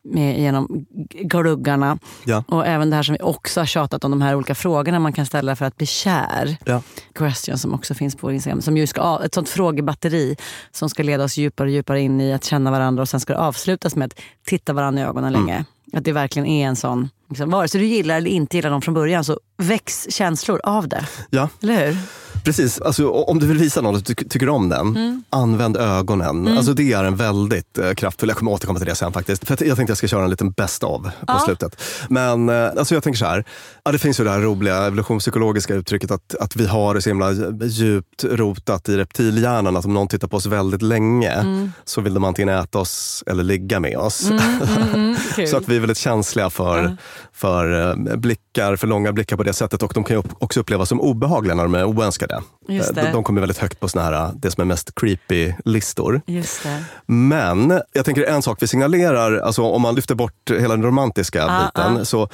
med, genom gluggarna. Ja. Och även det här som vi också har tjatat om, de här olika frågorna man kan ställa för att bli kär. Ja. Question som också finns på vår Instagram. Som ju ska, ett sånt frågebatteri som ska leda oss djupare och djupare in i att känna varandra och sen ska det avslutas med att titta varandra i ögonen Mm. länge. Att det verkligen är en sån, liksom, vare sig du gillar eller inte gillar dem från början så väcks känslor av det. ja, Eller hur? Precis. Alltså, om du vill visa någon att du ty- tycker om den, Mm. använd ögonen. Alltså, det är en väldigt eh, kraftfull, jag kommer återkomma till det sen faktiskt. För jag tänkte jag ska köra en liten best of på Ja. slutet. Men eh, alltså, jag tänker så här, ja, det finns ju det här roliga evolutionspsykologiska uttrycket att, att vi har det så himla djupt rotat i reptilhjärnan att om någon tittar på oss väldigt länge Mm. så vill de antingen äta oss eller ligga med oss. Kul. Så att vi är väldigt känsliga för, för eh, blickar, för långa blickar på det sättet och de kan ju också upplevas som obehagliga när de är oönskade. Just Eh, det. De, kommer väldigt högt på såna här, det som är mest creepy listor. Just det. Men jag tänker en sak vi signalerar, alltså om man lyfter bort hela den romantiska Ah, biten, ah. så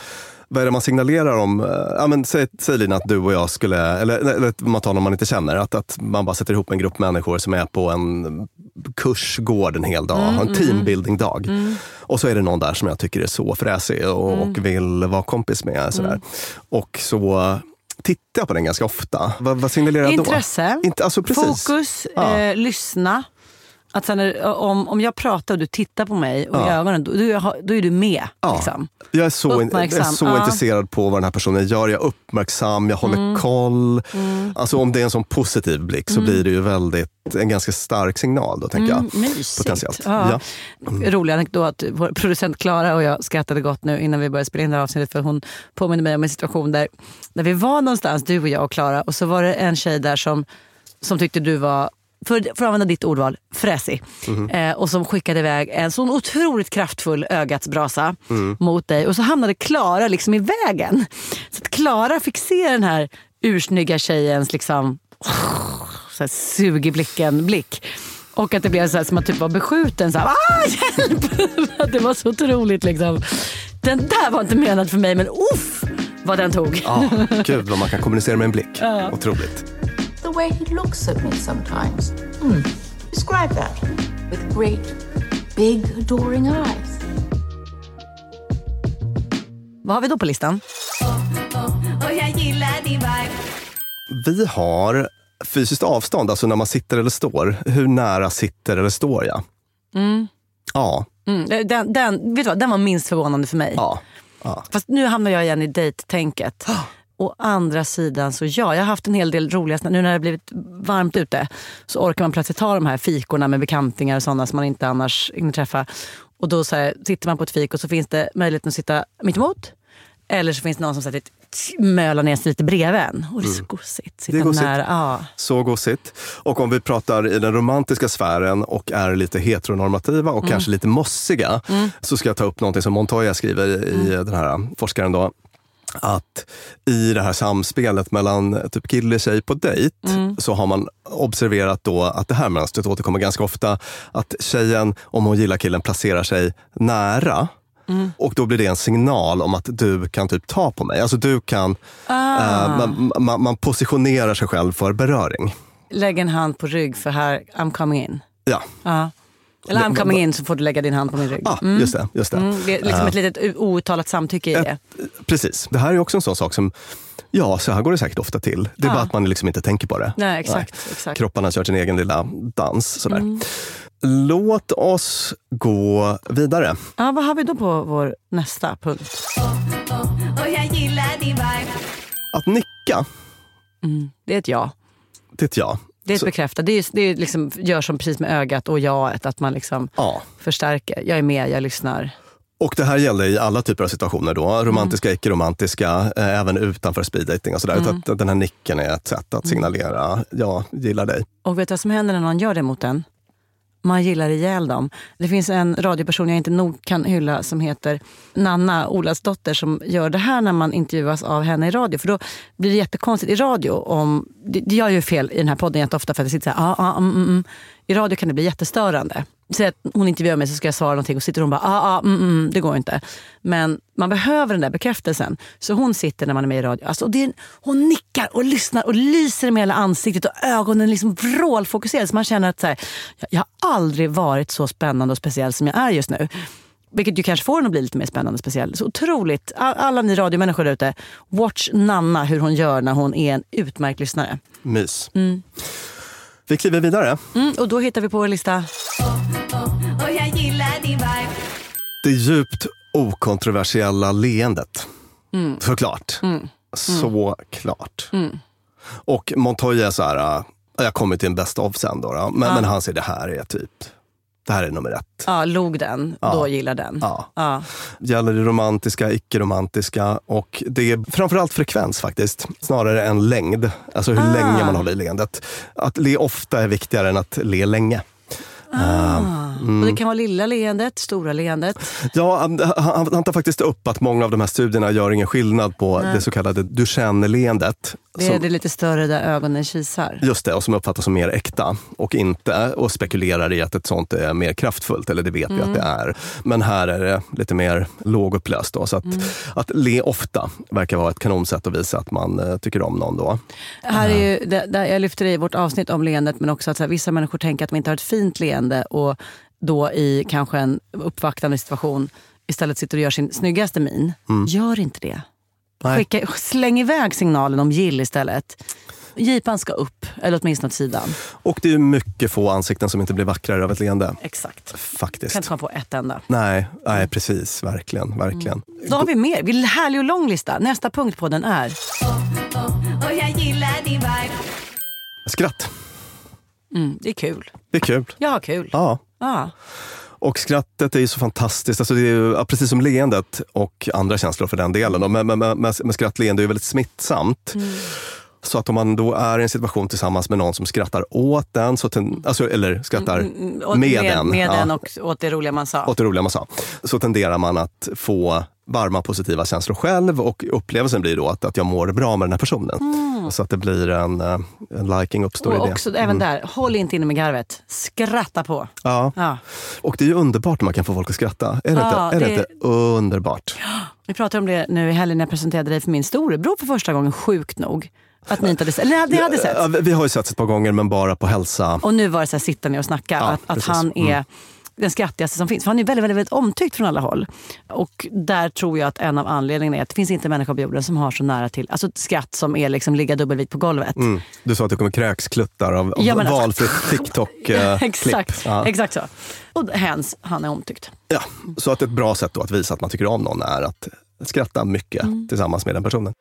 vad är det man signalerar om? eh, Ja, men säg, säg Lina att du och jag skulle, eller, eller man tar någon man inte känner, att, att man bara sätter ihop en grupp människor som är på en kursgård en hel dag, Mm, en teambuilding-dag. Och så är det någon där som jag tycker är så fräsig och, Mm. och vill vara kompis med. Sådär. Och så tittar jag på den ganska ofta. Vad, vad signalerar jag då? Intresse, alltså precis. fokus, Ja. eh, lyssna. Att sen när, om, om jag pratar och du tittar på mig och i Ja. ögonen, då, då, är- är du med. Ja. Liksom. Jag är så, in, jag är så ja. intresserad på vad den här personen gör. Jag är uppmärksam, jag håller Mm. koll. Alltså om det är en sån positiv blick så blir det ju väldigt, en ganska stark signal då tänker Mm, jag. mysigt. Potentiellt. Ja. Ja. Rolig anekdot. Vår producent Klara och jag skrattade gott nu innan vi började spela in det här avsnittet för hon påminner mig om en situation där, där vi var någonstans, du och jag och Klara och så var det en tjej där som, som tyckte du var för, för att använda ditt ordval, fräsig. Eh, och som skickade iväg en sån otroligt kraftfull ögats brasa mot dig. Och så hamnade Klara liksom i vägen. Så att Klara fick se den här ursnygga tjejens liksom, så här, sug i blicken-blick. Och att det blev så här, som att typ var beskjuten. Så här, ah, hjälp! det var så otroligt. Liksom. Den där var inte menad för mig, men uff vad den tog. Ja, gud vad man kan kommunicera med en blick. Otroligt. The way he looks at me sometimes. Hmm. Describe that. With great, big, adoring eyes. Vad har vi då på listan? Och jag gillar din vibe. Vi har fysiskt avstånd, alltså när man sitter eller står. Hur nära sitter eller står jag? Ja, Mm, den, den, vet du vad, den var minst förvånande för mig. ja, ja. Fast nu hamnar jag igen i dejttänket. Å andra sidan så ja, jag har haft en hel del roliga, nu när det blivit varmt ute så orkar man plötsligt ta de här fikorna med bekantingar och sådana som man inte annars hinner träffa. Och då så här, sitter man på ett fik och så finns det möjligheten att sitta mitt emot. Eller så finns det någon som sätter mölar ner sig lite bredvid en. Och det är så gosigt. Sitta Det är gosigt. nära. Ja. Så gosigt. Och om vi pratar i den romantiska sfären och är lite heteronormativa och kanske lite mossiga så ska jag ta upp någonting som Montoya skriver i den här forskaren då. Att i det här samspelet mellan typ kille och tjej på dejt så har man observerat då att det här mönstret återkommer ganska ofta. Att tjejen, om hon gillar killen, placerar sig nära. Och då blir det en signal om att du kan typ ta på mig. Alltså du kan, eh, man, man, man positionerar sig själv för beröring. Lägg en hand på rygg för här, I'm coming in. Ja, Ja. Eller I'm coming in så får du lägga din hand på min rygg. ah, just det. Just det. Mm, det är liksom ett litet outtalat samtycke i det. Precis. Det här är också en sån sak som, ja, så här går det säkert ofta till. Det är Ja. bara att man liksom inte tänker på det. Nej, exakt. exakt. Kropparna kör sin egen lilla dans. Sådär. Låt oss gå vidare. Ja, vad har vi då på vår nästa punkt? Gillar din vibe. Att nicka, Det är ett ja. det är ett ja. Det är ett bekräftat. Det, är, det är liksom, gör som precis med ögat och jaet, att man liksom Ja. förstärker. Jag är med, jag lyssnar. Och det här gäller i alla typer av situationer då. Romantiska, icke-romantiska, eh, även utanför speeddating och sådär. Mm. Att den här nicken är ett sätt att signalera, jag gillar dig. Och vet du vad som händer när någon gör det mot en? Man gillar ihjäl dem. Det finns en radioperson jag inte nog kan hylla som heter Nanna Olasdotter som gör det här när man intervjuas av henne i radio. För då blir det jättekonstigt i radio. Om, det, gör ju fel i den här podden jätteofta för att jag sitter så här, ah, ah, mm, mm. mm. I radio kan det bli jättestörande. Säg att hon intervjuar mig så ska jag svara någonting och sitter hon bara ah, ah, mm, mm, det går inte. Men man behöver den där bekräftelsen. Så hon sitter när man är med i radio. Alltså, och det hon nickar och lyssnar och lyser med hela ansiktet och ögonen liksom vrålfokuserade. Så man känner att så här, jag, har aldrig varit så spännande och speciell som jag är just nu. Vilket ju kanske får en att bli lite mer spännande och speciell. Så otroligt. All- Alla ni radiomänniskor där ute, watch Nanna hur hon gör när hon är en utmärkt lyssnare. Mys. Vi kliver vidare. Mm, och då hittar vi på vår lista Och jag gillar din vibe. Det djupt okontroversiella leendet. Såklart. Såklart. Och Montoya är så här, äh, jag kommer till en best of sen då, då. Men, men han säger det här är typ, det här är nummer ett. Ja, log den, då gillar den. Ja. Ja. Gäller det romantiska, icke-romantiska och det är framförallt frekvens faktiskt, snarare än längd. Alltså hur Ah. länge man håller i leendet. Att le ofta är viktigare än att le länge. Och det kan vara lilla leendet, stora leendet. Ja, han, han, han tar faktiskt upp att många av de här studierna gör ingen skillnad på det så kallade Duchenne-leendet. Det är som- det lite större där ögonen kisar. Just det, och som uppfattas som mer äkta och inte och spekulerar i att ett sånt är mer kraftfullt, eller det vet vi att det är. Men här är det lite mer lågupplöst. Då, så att, att le ofta verkar vara ett kanonsätt att visa att man eh, tycker om någon. Då. Här är ju, det, där jag lyfter i vårt avsnitt om leendet, men också att här, vissa människor tänker att de inte har ett fint leende och då i kanske en uppvaktande situation istället sitter och gör sin snyggaste min. Gör inte det. Skicka, släng iväg signalen om gill istället. Jipan ska upp, eller åtminstone åt sidan. Och det är ju mycket få ansikten som inte blir vackrare av ett leende. Exakt. Faktiskt. Kan inte komma på ett enda. Nej, nej, precis. Verkligen. verkligen. Då har vi mer. Vi härlig och lång lista. Nästa punkt på den är... Och jag gillar din vibe Skratt. Mm, det är kul. Det är kul. Jag har kul. Ja. Ja. Och skrattet är ju så fantastiskt. Alltså det är precis som leendet och andra känslor för den delen. Men, men, men, men skratt leende är ju väldigt smittsamt. Så att om man då är i en situation tillsammans med någon som skrattar åt den, så ten, alltså, eller skrattar Mm, åt- med, den, Med ja, den och åt det roliga man sa. åt det roliga man sa, så tenderar man att få varma positiva känslor själv och upplevelsen blir då att, att jag mår bra med den här personen. Så att det blir en, eh, en liking uppstår och i det. också även där, håll inte inne med garvet. Skratta på. Ja. Ja. Och det är ju underbart när man kan få folk att skratta. Är det, Ja, inte, är det det- inte underbart? Vi pratade om det nu i helgen när jag presenterade dig för min storebror för första gången, sjukt nog. Att ni inte hade sett. Eller ni hade sett. Ja, vi- har ju sett ett par gånger, men bara på hälsa. Och nu var det så här, sitta ner och snacka. Att, att han är Mm. Den skrattigaste som finns. För han är väldigt, väldigt, väldigt omtyckt från alla håll. Och där tror jag att en av anledningarna är att det finns inte en människa på jorden som har så nära till alltså skratt som är liksom ligga dubbelvikt på golvet. Mm. Du sa att det kommer kräkskluttar av, av Ja, men alltså- valfritt TikTok-klipp. exakt, Ja. exakt så. Och hens, han är omtyckt. Ja, så att ett bra sätt då att visa att man tycker om någon är att skratta mycket Mm. tillsammans med den personen.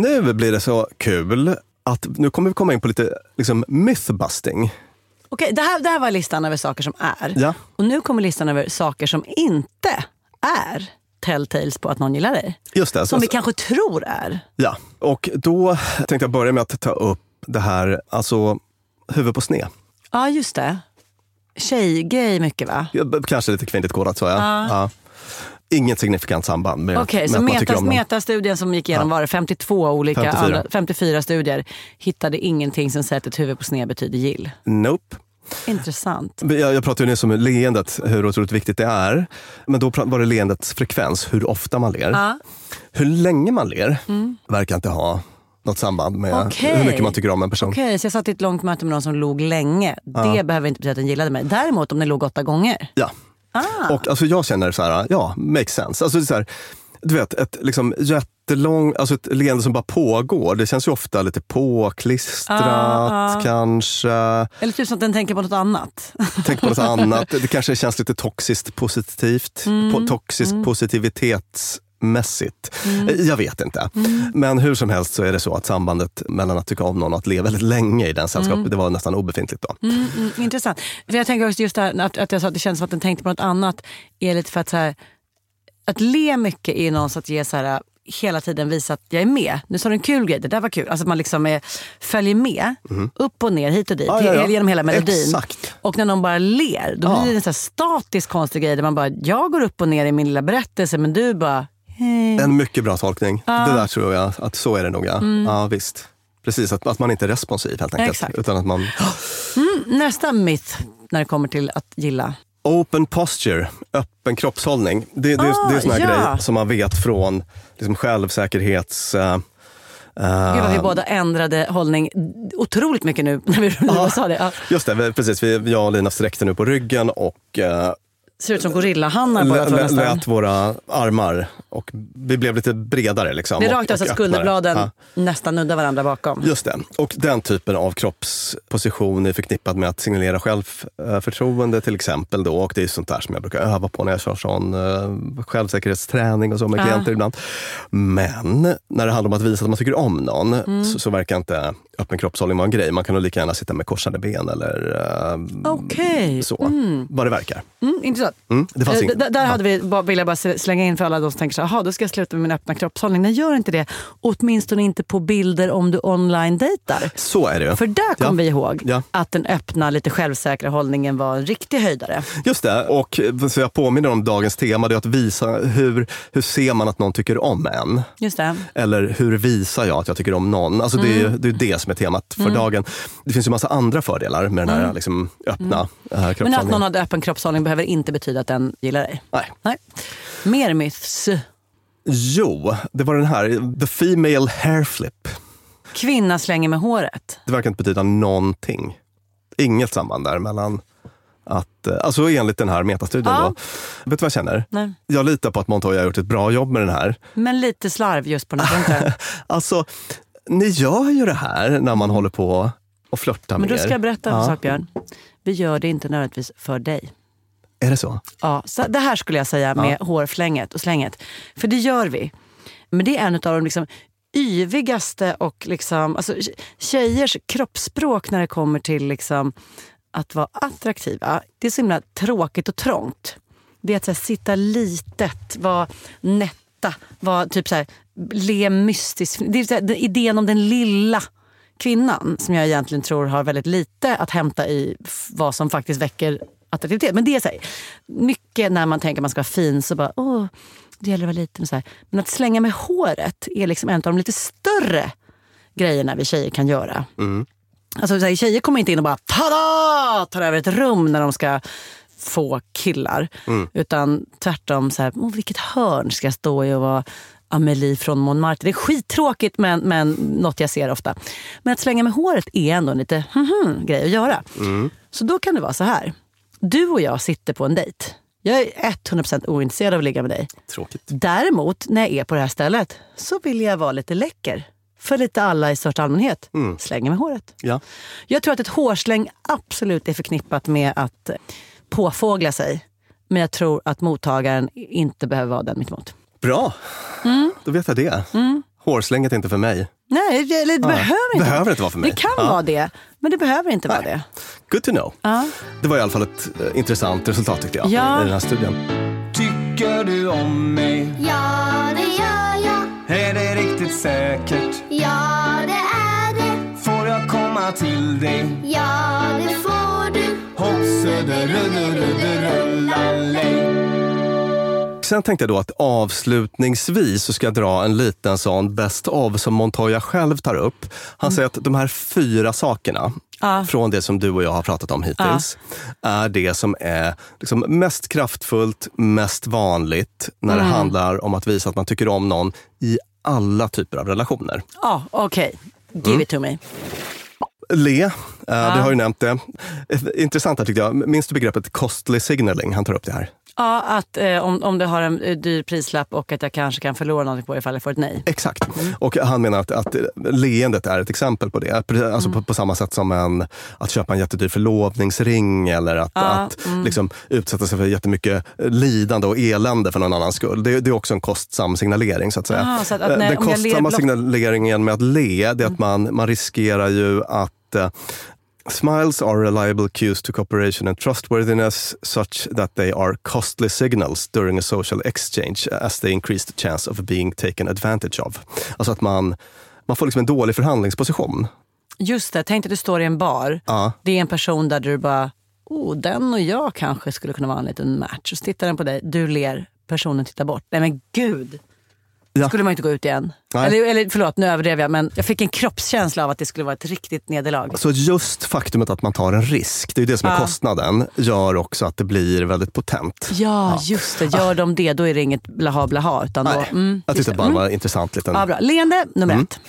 Nu blir det så kul att nu kommer vi komma in på lite liksom, mythbusting. Okej, det, här, det här var listan över saker som är. Ja. Och nu kommer listan över saker som inte är telltales på att någon gillar dig. Just det. Som så- vi kanske tror är. Ja, och då tänkte jag börja med att ta upp det här, alltså huvud på sned. Ja, just det. Tjejgrej mycket va? Ja, Kanske lite kvinnligt kodat så ja. Ja. ja. Inget signifikant samband med, Okej, med så att man tycker metas, om någon. metastudien som gick igenom var det 52 olika 54. Andra, 54 studier hittade ingenting som säger att ett huvud på sned betyder gill. Nope. Intressant. Jag, jag pratade ju nyss om leendet, hur otroligt viktigt det är. Men då var det leendets frekvens, hur ofta man ler. Ja. Hur länge man ler verkar inte ha något samband med Okej. hur mycket man tycker om en person. Okej, så jag satt i ett långt möte med någon som log länge. Det Ja. behöver inte betyda att den gillade mig. Däremot om den låg åtta gånger. Ja. Ah. Och alltså jag känner så här, ja, makes sense. Alltså det är så här, du vet, ett liksom jättelång, alltså ett leende som bara pågår. Det känns ju ofta lite påklistrat Ah, ah. kanske. Eller typ som att den tänker på något annat. Tänk på något annat. Det kanske känns lite toxiskt positivt. Mm. Po- toxisk positivitetsmässigt. Mm. Jag vet inte. Men hur som helst så är det så att sambandet mellan att tycka om någon och att leva väldigt länge i den sällskapet, Mm. det var nästan obefintligt då. Mm, mm, intressant. För jag tänker också just det här, att, att jag sa att det känns som att den tänkte på något annat. Är lite för att så här, att le mycket är någonstans att ge så här, hela tiden visa att jag är med. Nu sa du en kul grej, det där var kul. Alltså att man liksom är, följer med, upp och ner, hit och dit, Mhm. Ja, ja, genom hela melodin. Exakt. Och när någon bara ler, då Ja. blir det en så statisk konstig grej där man bara, jag går upp och ner i min lilla berättelse men du bara. En mycket bra tolkning. Mm. Det där tror jag, att så är det nog. Ja, ja visst. Precis, att, att man inte är responsiv helt enkelt. Exakt. Utan att man... Mm, nästa myth när det kommer till att gilla. Open posture, öppen kroppshållning. Det, det, Ah, det är sån här ja. grej som man vet från liksom självsäkerhets... eh, eh, Gud vad vi båda ändrade hållning otroligt mycket nu när vi Ja. sa det. Ja. Just det, vi- precis. Vi, jag och Lina sträckte nu på ryggen och eh, Ser ut som gorillahannar på jag tror lä, nästan. lät våra armar och vi blev lite bredare. Liksom, Det är rakt av så att skulderbladen Ja. nästan nuddar varandra bakom. Just det. Och den typen av kroppsposition är förknippad med att signalera självförtroende till exempel. Då. Och det är sånt där som jag brukar öva på när jag kör sån uh, självsäkerhetsträning och så med Ja. klienter ibland. Men när det handlar om att visa att man tycker om någon Mm. så, så verkar inte öppen kroppshållning vara en grej. Man kan nog lika gärna sitta med korsade ben eller uh, Okej. så. Mm. Vad det verkar. Mm, intressant. Mm, det fanns Eh, inget. där hade vi, bara- vill jag bara slänga in för alla de som tänker så här, "Jaha, då ska jag sluta med min öppna kroppshållning. Nej, gör inte det. Åtminstone inte på bilder om du online-dejtar. Så är det. För där kom Ja. vi ihåg Ja. att den öppna, lite självsäkra hållningen var en riktig höjdare. Just det, och så jag påminner om dagens tema, det är att visa hur, hur ser man att någon tycker om en? Just det. Eller hur visar jag att jag tycker om någon? Alltså det, är, det är det som är temat för Mm. dagen. Det finns ju massa andra fördelar med den här liksom, öppna mm. Men att kroppshållningen. någon hade öppen kroppshållning behöver inte betyda att den gillar dig. Nej. Nej. Mer myths. Jo, det var den här, the female hair flip. Kvinna slänger med håret. Det verkar inte betyda någonting. Inget samband där mellan att, eh, alltså enligt den här metastudien Ja. då. Vet du vad jag känner? Nej. Jag litar på att Montoya har gjort ett bra jobb med den här. Men lite slarv just på den punkten. Alltså, ni gör ju det här när man håller på och flörtar Men med då ska jag er. berätta en Ja. sak Björn. Vi gör det inte nödvändigtvis för dig. Är det så? Ja, så det här skulle jag säga med hårflänget och slänget. För det gör vi. Men det är en av de liksom yvigaste och liksom, alltså, tjejers kroppsspråk när det kommer till liksom, att vara attraktiva. Det är så himla tråkigt och trångt. Det är att här, sitta litet, vara nätta, vara typ så här, le mystiskt. Det är här, den- idén om den lilla kvinnan som jag egentligen tror har väldigt lite att hämta i vad som faktiskt väcker attraktivitet. Men det är så här, mycket när man tänker att man ska vara fin så bara, åh, det gäller att vara liten. Och så här. Men att slänga med håret är liksom en av de lite större grejerna vi tjejer kan göra. Alltså, så här, tjejer kommer inte in och bara tada! tar över ett rum när de ska få killar. Utan tvärtom, så här, oh, vilket hörn ska jag stå i och vara Amelie från Montmartre. Det är skittråkigt men, men något jag ser ofta. Men att slänga med håret är ändå en lite hmm grej att göra. Så då kan det vara så här. Du och jag sitter på en dejt. Jag är 100% ointresserad av att ligga med dig. Tråkigt. Däremot, när jag är på det här stället, så vill jag vara lite läcker. För lite alla i största allmänhet. Slänger med håret. Ja. Jag tror att ett hårsläng absolut är förknippat med att eh, påfågla sig. Men jag tror att mottagaren inte behöver vara den mittemot. Bra, Mm. då vet jag det. Hårslänget är inte för mig. Nej, det, det Ja, behöver inte behöver inte vara för mig. Det kan Ja. vara det, men det behöver inte vara det. Good to know. Ja. Det var i alla fall ett eh, intressant resultat tyckte jag Ja. i den här studien. Tycker du om mig? Ja, det gör jag. Är det riktigt säkert? Ja, det är det. Får jag komma till dig? Ja, det får du. Hoppsöderudderudderullalej Sen tänkte jag då att avslutningsvis så ska jag dra en liten sån best of som Montoya själv tar upp. Han säger att de här fyra sakerna från det som du och jag har pratat om hittills är det som är liksom mest kraftfullt, mest vanligt när det handlar om att visa att man tycker om någon i alla typer av relationer. Ja, okej. Give Mm. it to me. Le, eh, vi har ju nämnt det. Eh, Intressant här tyckte jag. Minns du begreppet costly signaling? Han tar upp det här. Ja, att eh, om, om det har en eh, dyr prislapp och att jag kanske kan förlora något på det ifall jag får ett nej. Exakt. Och han menar att, att leendet är ett exempel på det. Alltså på, på samma sätt som en, att köpa en jättedyr förlovningsring eller att, att liksom, utsätta sig för jättemycket lidande och elände för någon annans skull. Det, det är också en kostsam signalering så att säga. Ah, så att- att när- Den ler kostsamma block- signaleringen med att le, det är att man, man riskerar ju att Smiles are reliable cues to cooperation and trustworthiness such that they are costly signals during a social exchange as they increase the chance of being taken advantage of. Alltså att man, man får liksom en dålig förhandlingsposition. Just det, tänk dig att du står i en bar. Ja. Det är en person där du bara, oh, den och jag kanske skulle kunna vara en liten match. Och så tittar den på dig, du ler, personen tittar bort. Nej men gud! Ja. skulle man inte gå ut igen. Nej. Eller, eller förlåt, nu överdrev jag. Men jag fick en kroppskänsla av att det skulle vara ett riktigt nederlag. Så just faktumet att man tar en risk, det är ju det som är Ja. kostnaden, gör också att det blir väldigt potent. Ja, just det. Gör de det, då är det inget blaha blaha. Utan då, Nej, mm, jag tyckte det. bara det Mm. var intressant liten... Ja, bra. Leende nummer Mm. ett.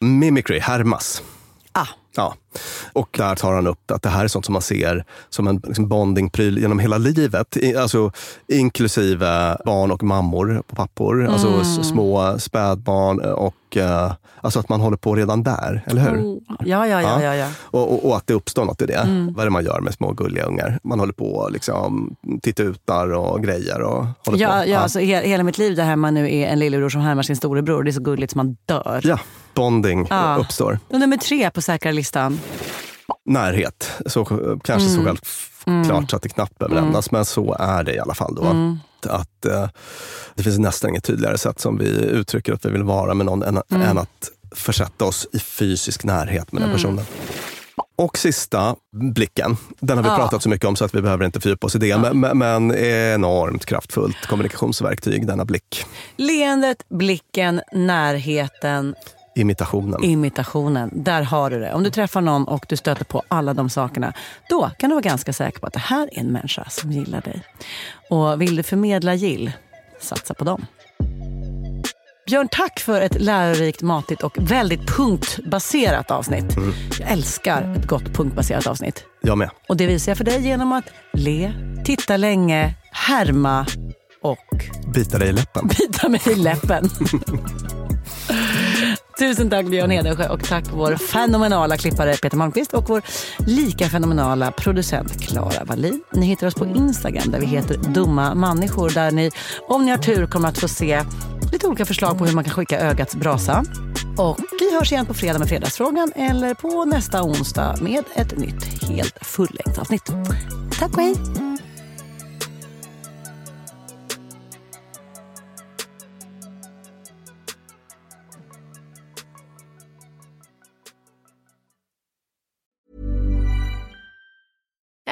Mimicry, härmas. Ah. Ja. Och där tar han upp att det här är sånt som man ser som en liksom bondingpryl genom hela livet. I, alltså, inklusive barn och mammor på pappor. Alltså Mm. s- små spädbarn och eh, alltså att man håller på redan där, eller hur? Oh. Ja, ja, ja. ja, ja. Och, och, och att det uppstår något i det. Mm. Vad är det man gör med små gulliga ungar? Man håller på och liksom tittar utar och grejer. Och håller Ja, på. ja, Alltså, he hela mitt liv där hemma nu är en lillebror som härmar sin storebror. Det är så gulligt som man dör. ja, bonding Ja. uppstår. Och nummer tre på säkra listan. närhet. Så, kanske så Mm. självklart så att det knappt behöver nämnas, men så är det i alla fall. Då. Mm. Att, eh, det finns nästan inget tydligare sätt som vi uttrycker att vi vill vara med någon än, Mm. än att försätta oss i fysisk närhet med den personen. Och sista, blicken. Den har vi Ja. pratat så mycket om så att vi behöver inte fördjupa oss i det. Men, men, men enormt kraftfullt kommunikationsverktyg, denna blick. Leendet, blicken, närheten, Imitationen. imitationen. Där har du det. Om du träffar någon och du stöter på alla de sakerna, då kan du vara ganska säker på att det här är en människa som gillar dig. Och vill du förmedla gill, satsa på dem. Björn, tack för ett lärorikt, matigt och väldigt punktbaserat avsnitt. Jag älskar ett gott punktbaserat avsnitt. Jag med. Och det visar jag för dig genom att le, titta länge, härma och Bita dig i läppen. bita mig i läppen. Tusen tack Björn Hedensjö och tack vår fenomenala klippare Peter Malmqvist och vår lika fenomenala producent Klara Wallin. Ni hittar oss på Instagram där vi heter Dumma människor där ni om ni har tur kommer att få se lite olika förslag på hur man kan skicka ögats brasa. Och vi hörs igen på fredag med Fredagsfrågan eller på nästa onsdag med ett nytt helt fullängdsavsnitt. Tack och hej!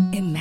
Imagine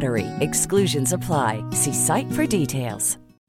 BUTTERY. Exclusions apply. See site for details.